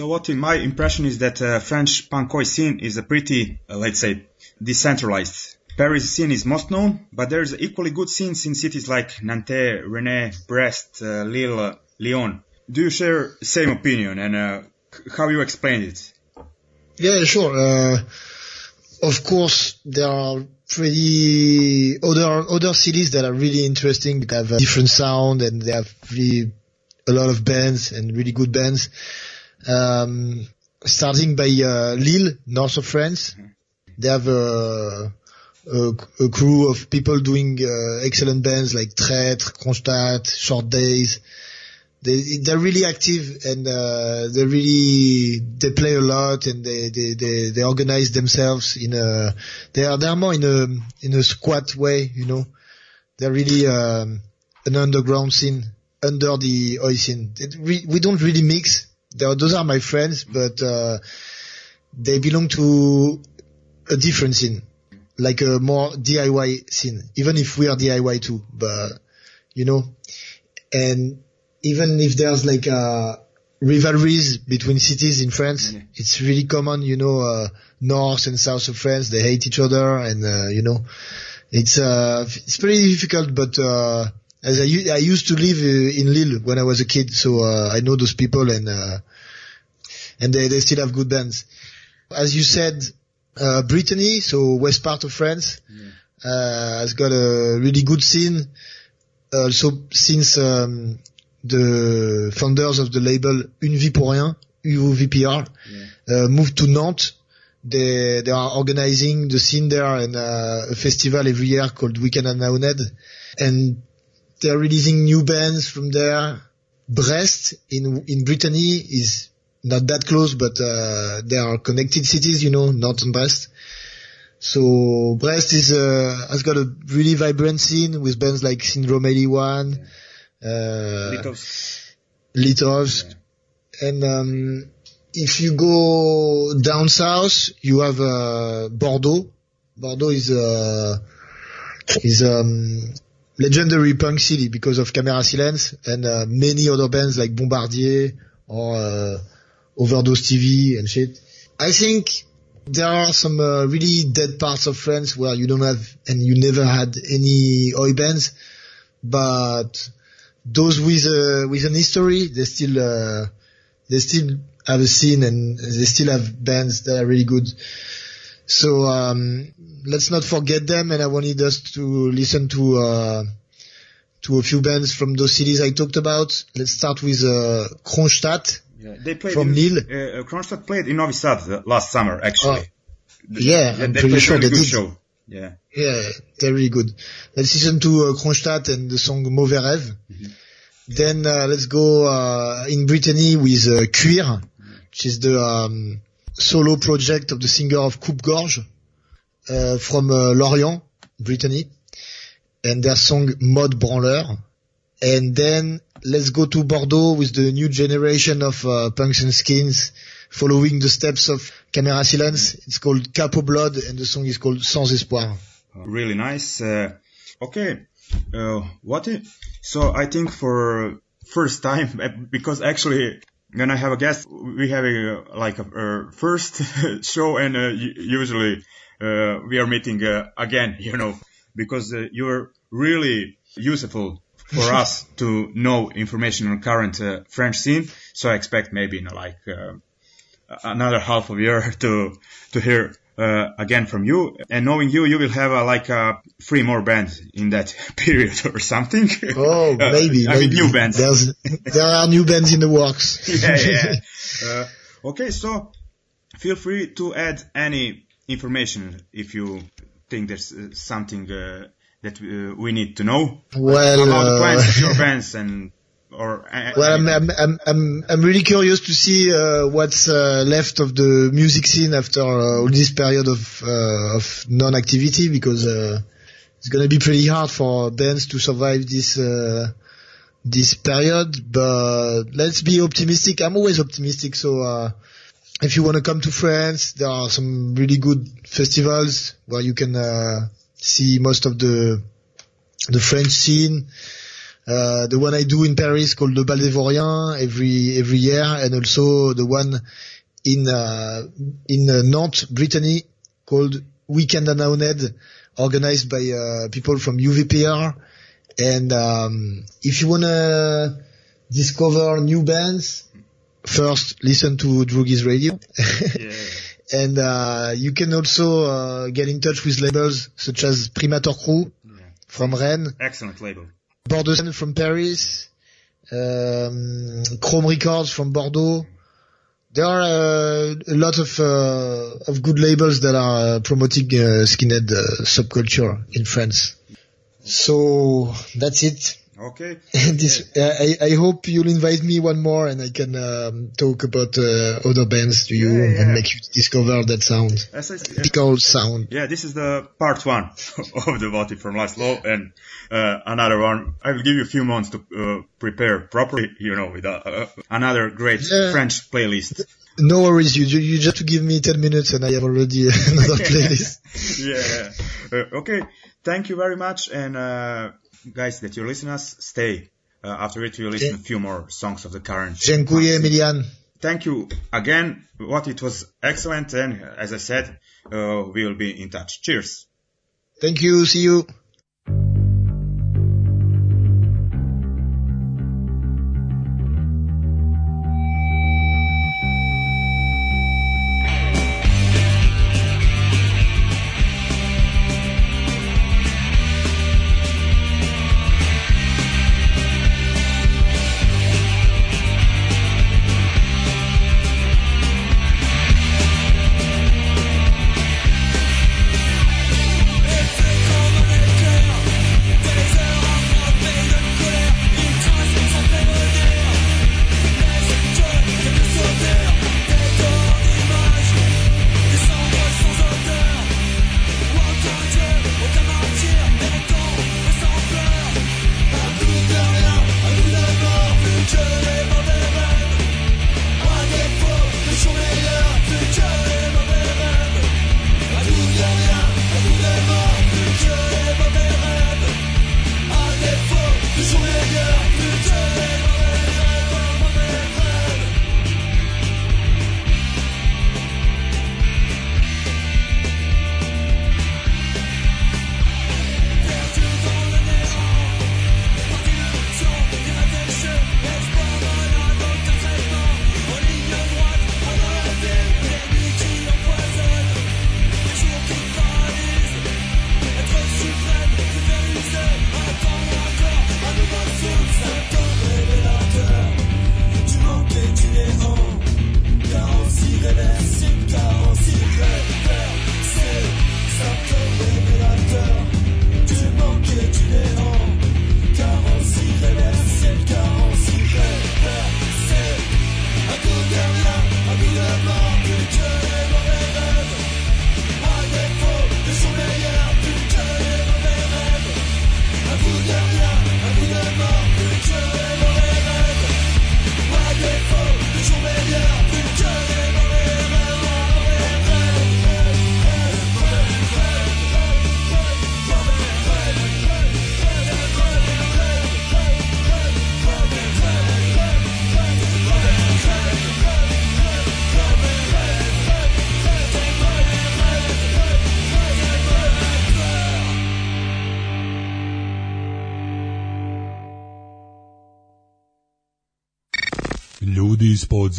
So what in my impression is that uh, French punkoi scene is a pretty, uh, let's say, decentralized. Paris scene is most known, but there's equally good scenes in cities like Nantes, Rennes, Brest, uh, Lille, Lyon. Do you share same opinion and uh, how you explain it? Yeah, sure. Uh, of course, there are pretty other other cities that are really interesting. They have a different sound and they have really a lot of bands and really good bands. Um, starting by uh, Lille, north of France, they have a, a, a crew of people doing uh, excellent bands like Traître, Kronstadt, Short Days. They they're really active and uh, they really they play a lot and they they they, they organize themselves in a they are they are more in a in a squat way, you know. They're really um, an underground scene under the oi scene. We we don't really mix they those are my friends, but uh, they belong to a different scene, like a more DIY scene. Even if we are DIY too, but you know, and even if there's like uh, rivalries between cities in France, yeah. it's really common. You know, uh, north and south of France, they hate each other, and uh, you know, it's uh, it's pretty difficult, but. As I, I used to live uh, in Lille when I was a kid, so uh, I know those people and uh, and they, they still have good bands. As you said, uh, Brittany, so west part of France, yeah. uh, has got a really good scene. Also, since um, the founders of the label Une Vie pour Rien, UVPR, yeah. uh, moved to Nantes, they they are organizing the scene there and uh, a festival every year called Weekend at Naoned. And they're releasing new bands from there. Brest in in Brittany is not that close, but uh, they are connected cities, you know, Nantes and Brest. So Brest is uh, has got a really vibrant scene with bands like Syndrome 81, yeah. uh, Litovsk, Litovsk. Yeah. and um, if you go down south, you have uh, Bordeaux. Bordeaux is uh, is um, legendary punk city because of Camera Silence and uh, many other bands like Bombardier or uh, Overdose TV and shit. I think there are some uh, really dead parts of France where you don't have and you never had any oi bands, but those with uh, with an history, they still uh, they still have a scene and they still have bands that are really good. So um, let's not forget them, and I wanted us to listen to uh, to a few bands from those cities I talked about. Let's start with uh, Kronstadt. Yeah, they played from in, Lille. Uh, Kronstadt played in Novi Sad uh, last summer, actually. Uh, yeah, they, I'm they pretty sure they good did. show. Yeah. Yeah, they're really good. Let's listen to uh, Kronstadt and the song Mauvais Rêve. Mm-hmm. Then uh, let's go uh, in Brittany with uh, Cuir, which is the um, solo project of the singer of Coupe Gorge uh, from uh, Lorient, Brittany, and their song Mode Branleur. And then let's go to Bordeaux with the new generation of uh, punks and skins following the steps of Camera Silence. It's called Capo Blood and the song is called Sans Espoir. Really nice. Uh, okay. What? i- so I think for first time, because actually when I have a guest, we have a, like a, a first show and uh, usually uh, we are meeting uh, again, you know, because uh, you're really useful for us to know information on current uh, French scene. So I expect maybe in like uh, another half of year to to hear uh, again from you. And knowing you, you will have uh, like uh, three more bands in that period or something. Oh, Uh, maybe, I mean, new bands. There's, there are new bands in the works. yeah, yeah. Uh, okay, so feel free to add any information if you think there's uh, something uh, that we need to know well, about the plans of your bands and or uh, well, I'm, I'm, I'm, I'm, I'm really curious to see uh, what's uh, left of the music scene after uh, all this period of uh, of non-activity because uh, it's gonna be pretty hard for bands to survive this uh, this period. But let's be optimistic. I'm always optimistic, so uh, if you want to come to France, there are some really good festivals where you can uh, see most of the the French scene. Uh, the one I do in Paris called the Bal des Vauriens every every year, and also the one in uh, in uh, Nantes, Brittany, called Weekend Anaoned, organized by uh, people from UVPR. And um, if you wanna discover new bands, first listen to Droogies Radio. Yeah. and uh, you can also uh, get in touch with labels such as Primator Crew from Rennes, Excellent label. Bordeaux from Paris, um, Chrome Records from Bordeaux. There are uh, a lot of uh, of good labels that are uh, promoting uh, skinhead uh, subculture in France. So that's it. Okay. this, I, I hope you'll invite me one more and I can um, talk about uh, other bands to you Yeah, yeah. and make you discover that sound, As I, typical sound. Yeah, this is the part one of the Wattie from Lions Law, and uh, another one. I will give you a few months to uh, prepare properly, you know, with uh, uh, another great Yeah. French playlist. No worries, you, you you just give me 10 minutes and I have already another playlist. yeah. Uh, okay. Thank you very much, and uh, guys that you listen us, stay. Uh, after it, you listen a few more songs of the current. Dziękuję, Emilian. Thank you again. What it was excellent, and as I said, uh, we will be in touch. Cheers. Thank you, see you.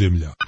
земля.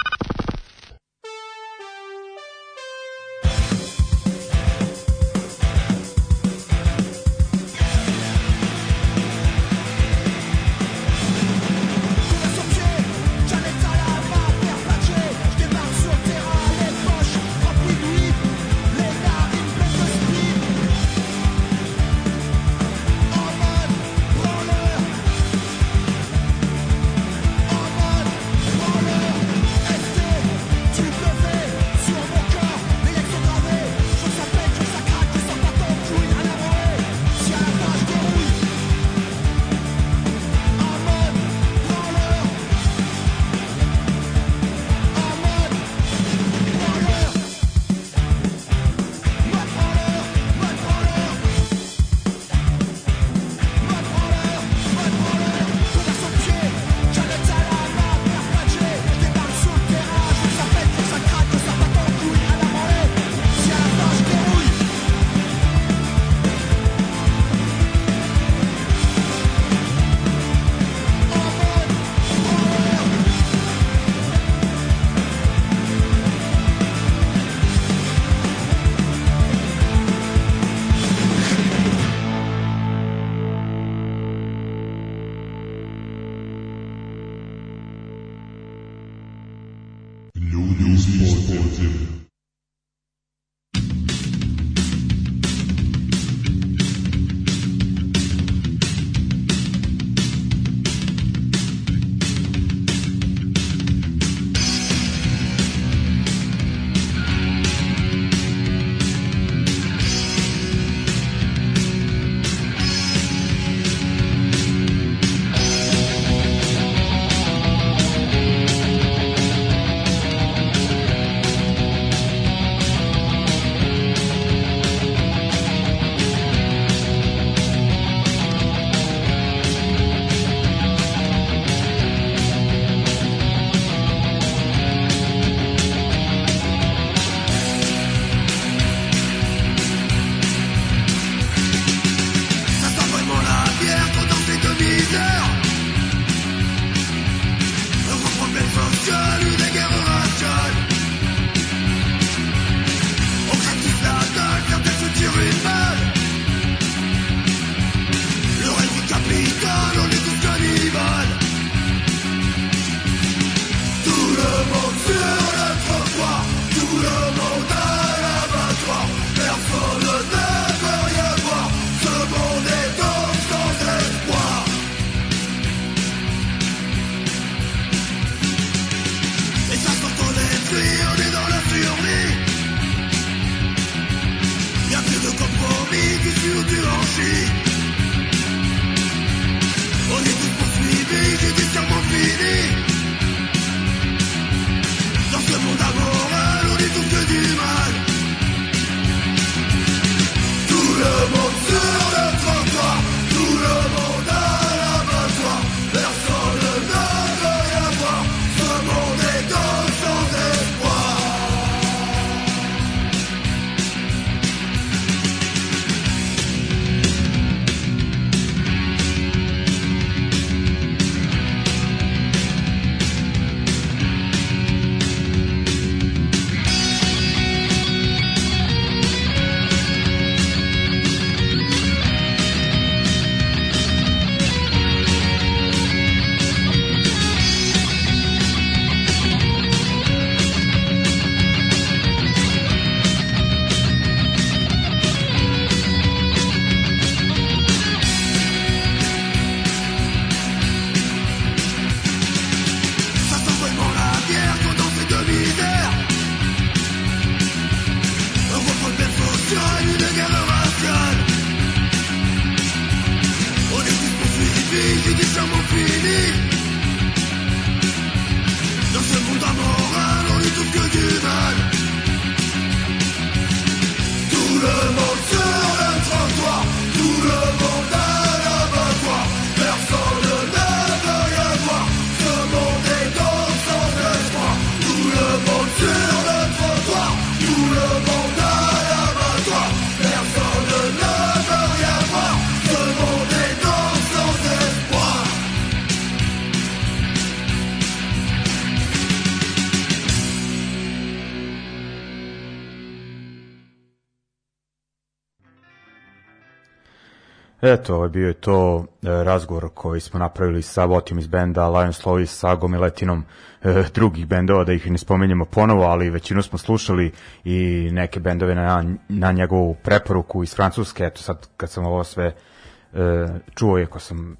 Eto, je bio je to e, razgovor koji smo napravili sa Votijom iz benda Lions Law i sa gomiletinom e, drugih bendova, da ih ne spomenjamo ponovo, ali većinu smo slušali i neke bendove na, na njegovu preporuku iz Francuske. Eto sad kad sam ovo sve e, čuo, iako sam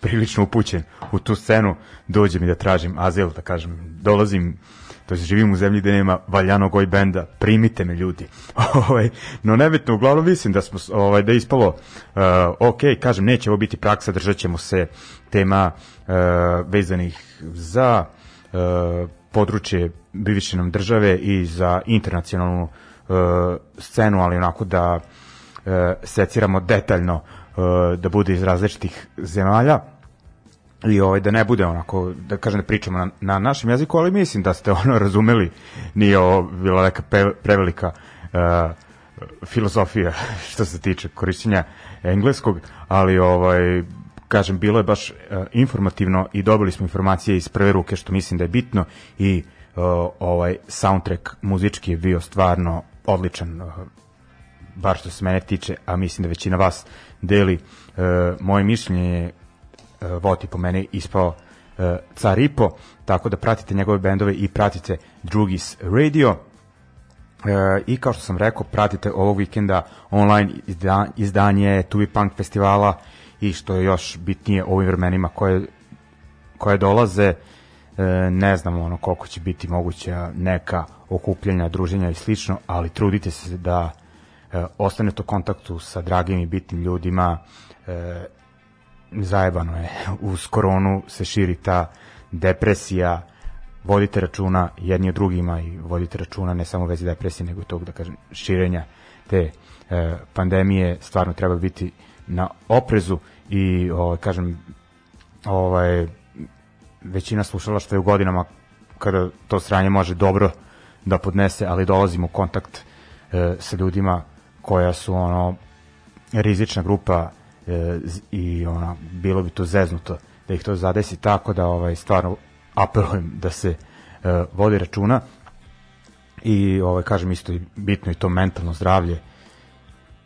prilično upućen u tu scenu, dođe mi da tražim azil, da kažem, dolazim to jest živim u zemlji gde nema valjanog goj benda, primite me ljudi. ovaj, no nebitno, uglavnom mislim da smo ovaj da ispalo uh, ok, kažem, neće ovo biti praksa, držat ćemo se tema uh, vezanih za uh, područje bivše nam države i za internacionalnu uh, scenu, ali onako da uh, seciramo detaljno uh, da bude iz različitih zemalja i ovaj da ne bude onako da kažem da pričamo na, na našem jeziku, ali mislim da ste ono razumeli, nije ovo bila neka pe, prevelika uh, filozofija što se tiče korišćenja engleskog, ali ovaj kažem bilo je baš uh, informativno i dobili smo informacije iz prve ruke što mislim da je bitno i uh, ovaj soundtrack muzički je bio stvarno odličan uh, bar što se mene tiče, a mislim da većina vas deli uh, moje mišljenje je Voti po mene ispao e, Caripo, tako da pratite njegove bendove i pratite Drugis Radio. E, I kao što sam rekao, pratite ovog vikenda online izda, izdanje Tubi Punk festivala i što je još bitnije ovim vremenima koje, koje dolaze, e, ne znam ono koliko će biti moguća neka okupljanja, druženja i slično, ali trudite se da e, ostanete u kontaktu sa dragim i bitnim ljudima, e, zajebano je, uz koronu se širi ta depresija, vodite računa jedni o drugima i vodite računa ne samo vezi depresije, nego i tog, da kažem, širenja te e, pandemije, stvarno treba biti na oprezu i, ovaj, kažem, ovaj, većina slušala što je u godinama kada to sranje može dobro da podnese, ali dolazimo u kontakt e, sa ljudima koja su ono rizična grupa e, i ona bilo bi to zeznuto da ih to zadesi tako da ovaj stvarno apelujem da se e, vodi računa i ovaj kažem isto i bitno i to mentalno zdravlje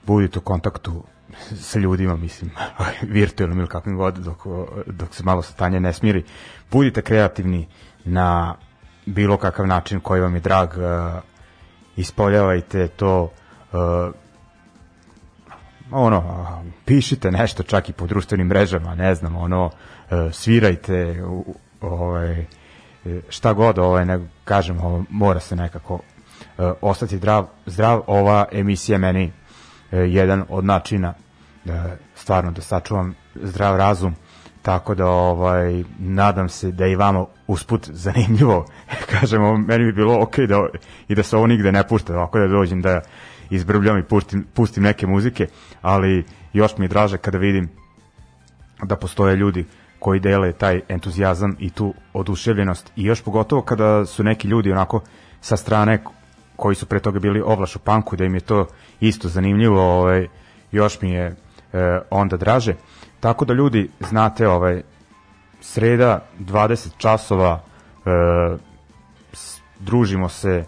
budite u kontaktu sa ljudima, mislim, virtualnom ili kakvim god, dok, dok se malo stanje ne smiri. Budite kreativni na bilo kakav način koji vam je drag, uh, ispoljavajte to, uh, ono, pišite nešto čak i po društvenim mrežama, ne znam, ono, uh, svirajte, ovaj, e, šta god, ovaj, ne, kažem, ovo, mora se nekako uh, ostati zdrav, zdrav, ova emisija meni jedan od načina da stvarno da sačuvam zdrav razum tako da ovaj nadam se da i vama usput zanimljivo. Kažemo meni bi bilo ok da i da se ovo nigde ne pušta ovako da dođem da izbrbljam i pustim, pustim neke muzike ali još mi je draže kada vidim da postoje ljudi koji dele taj entuzijazam i tu oduševljenost. I još pogotovo kada su neki ljudi onako sa strane koji su pre toga bili ovlaš u panku da im je to isto zanimljivo ovaj, još mi je e, onda draže. Tako da ljudi znate ovaj sreda 20 časova e, družimo se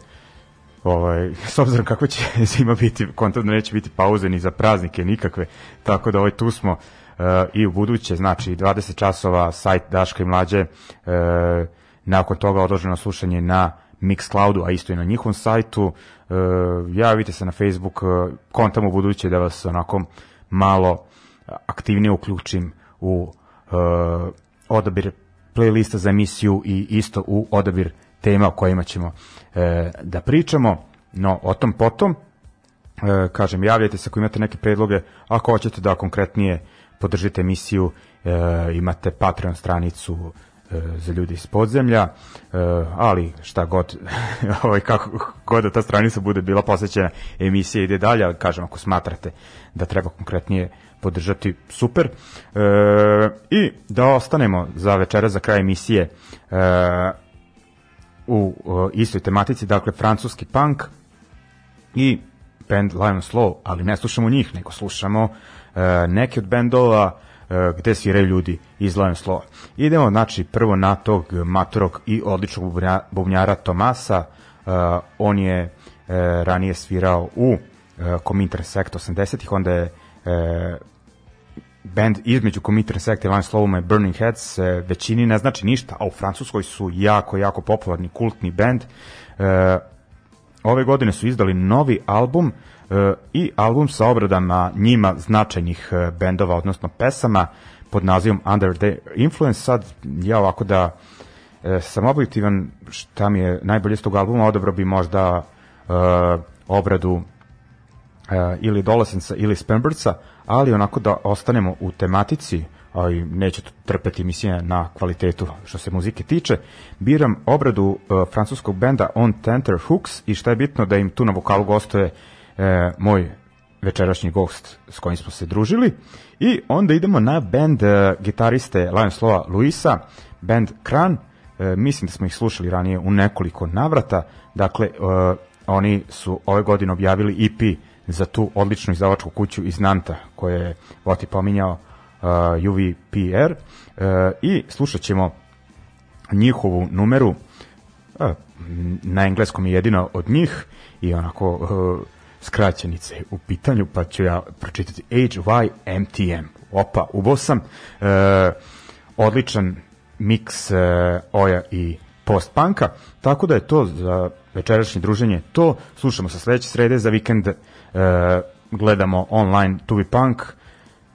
ovaj, s obzirom kako će zima biti, kontam da neće biti pauze ni za praznike nikakve, tako da ovaj, tu smo uh, i u buduće, znači 20 časova sajt Daška i Mlađe, uh, nakon toga odloženo slušanje na Mixcloudu, a isto i na njihovom sajtu, uh, javite se na Facebook, uh, kontam u buduće da vas onako malo aktivnije uključim u uh, odabir playlista za emisiju i isto u odabir tema o kojima ćemo e, da pričamo, no o tom potom, e, kažem, javljajte se ako imate neke predloge, ako hoćete da konkretnije podržite emisiju, e, imate Patreon stranicu e, za ljudi iz podzemlja, e, ali šta god, ovaj, kako god da ta stranica bude bila posvećena emisija ide dalje, ali kažem, ako smatrate da treba konkretnije podržati, super. E, I da ostanemo za večera, za kraj emisije, e, u uh, istoj tematici, dakle francuski punk i band Lion Slow, ali ne slušamo njih, nego slušamo uh, neke od bendova uh, gde sviraju ljudi iz Lion Slow. Idemo, znači, prvo na tog matorog i odličnog bubnja, bubnjara Tomasa, uh, on je uh, ranije svirao u uh, Comintern Sect 80-ih, onda je uh, band između Committee Sect i Line Slowuma i Burning Heads e, većini ne znači ništa, a u Francuskoj su jako, jako popularni kultni band. E, ove godine su izdali novi album e, i album sa obradama njima značajnih e, bendova, odnosno pesama pod nazivom Under the Influence. Sad ja ovako da e, sam objektivan šta mi je najbolje s tog albuma, odabrao bi možda e, obradu uh, ili Dolasensa ili Spambertsa, ali onako da ostanemo u tematici, a i neće trpeti emisija na kvalitetu što se muzike tiče, biram obradu uh, francuskog benda On Tenter Hooks i šta je bitno da im tu na vokalu gostuje uh, moj večerašnji gost s kojim smo se družili. I onda idemo na band uh, gitariste Lion Slova Luisa, band Kran, e, mislim da smo ih slušali ranije u nekoliko navrata, dakle e, oni su ove godine objavili EP za tu odličnu izdavačku kuću iz Nanta koje je Voti pominjao uh, UVPR uh, i slušat ćemo njihovu numeru uh, na engleskom je jedina od njih i onako uh, skraćenice u pitanju pa ću ja pročitati. HYMTM opa ubo sam. Uh, odličan miks uh, Oja i post-panka, tako da je to za večerašnje druženje to. Slušamo se sledeće srede, za vikend e, gledamo online To Be Punk.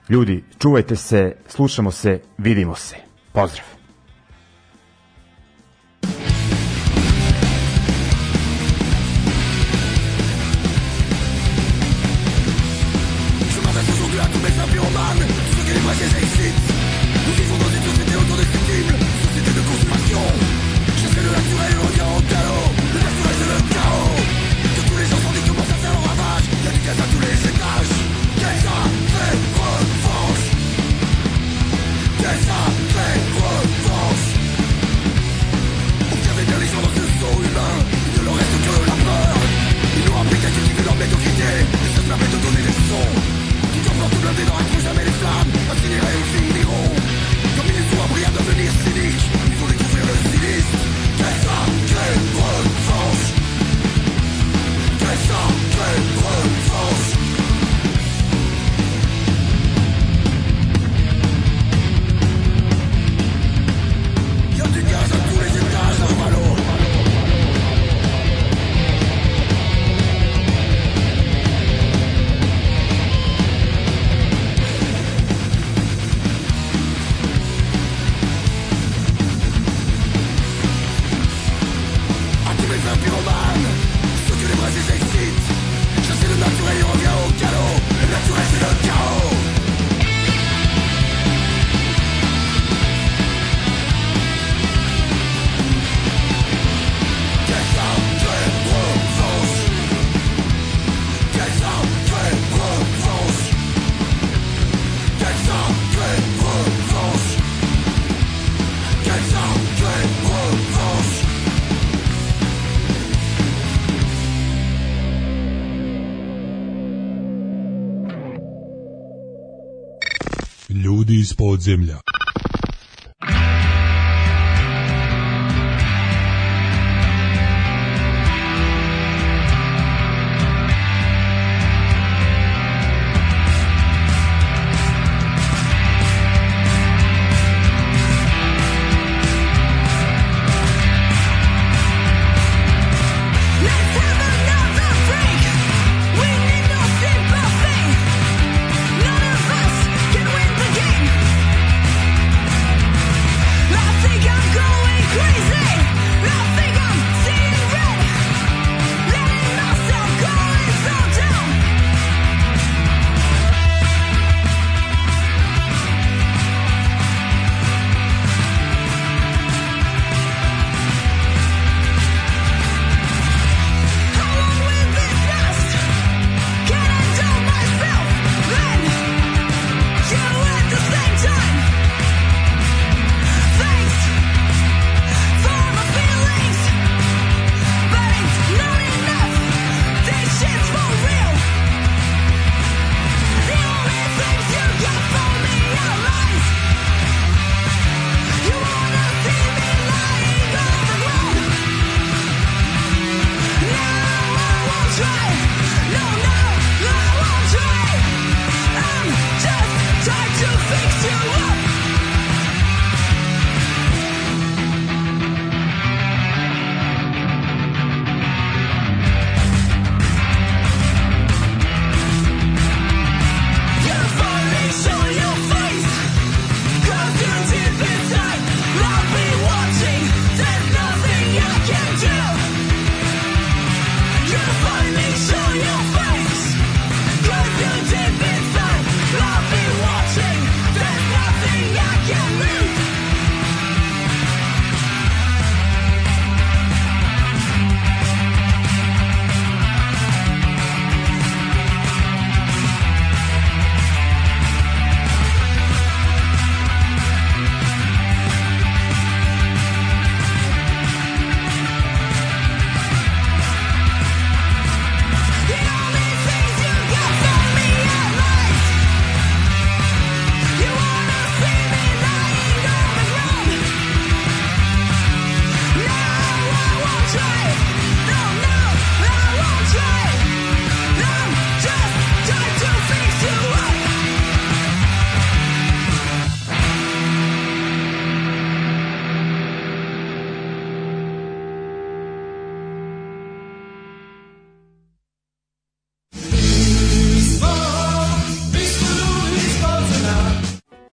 Ljudi, čuvajte se, slušamo se, vidimo se. Pozdrav!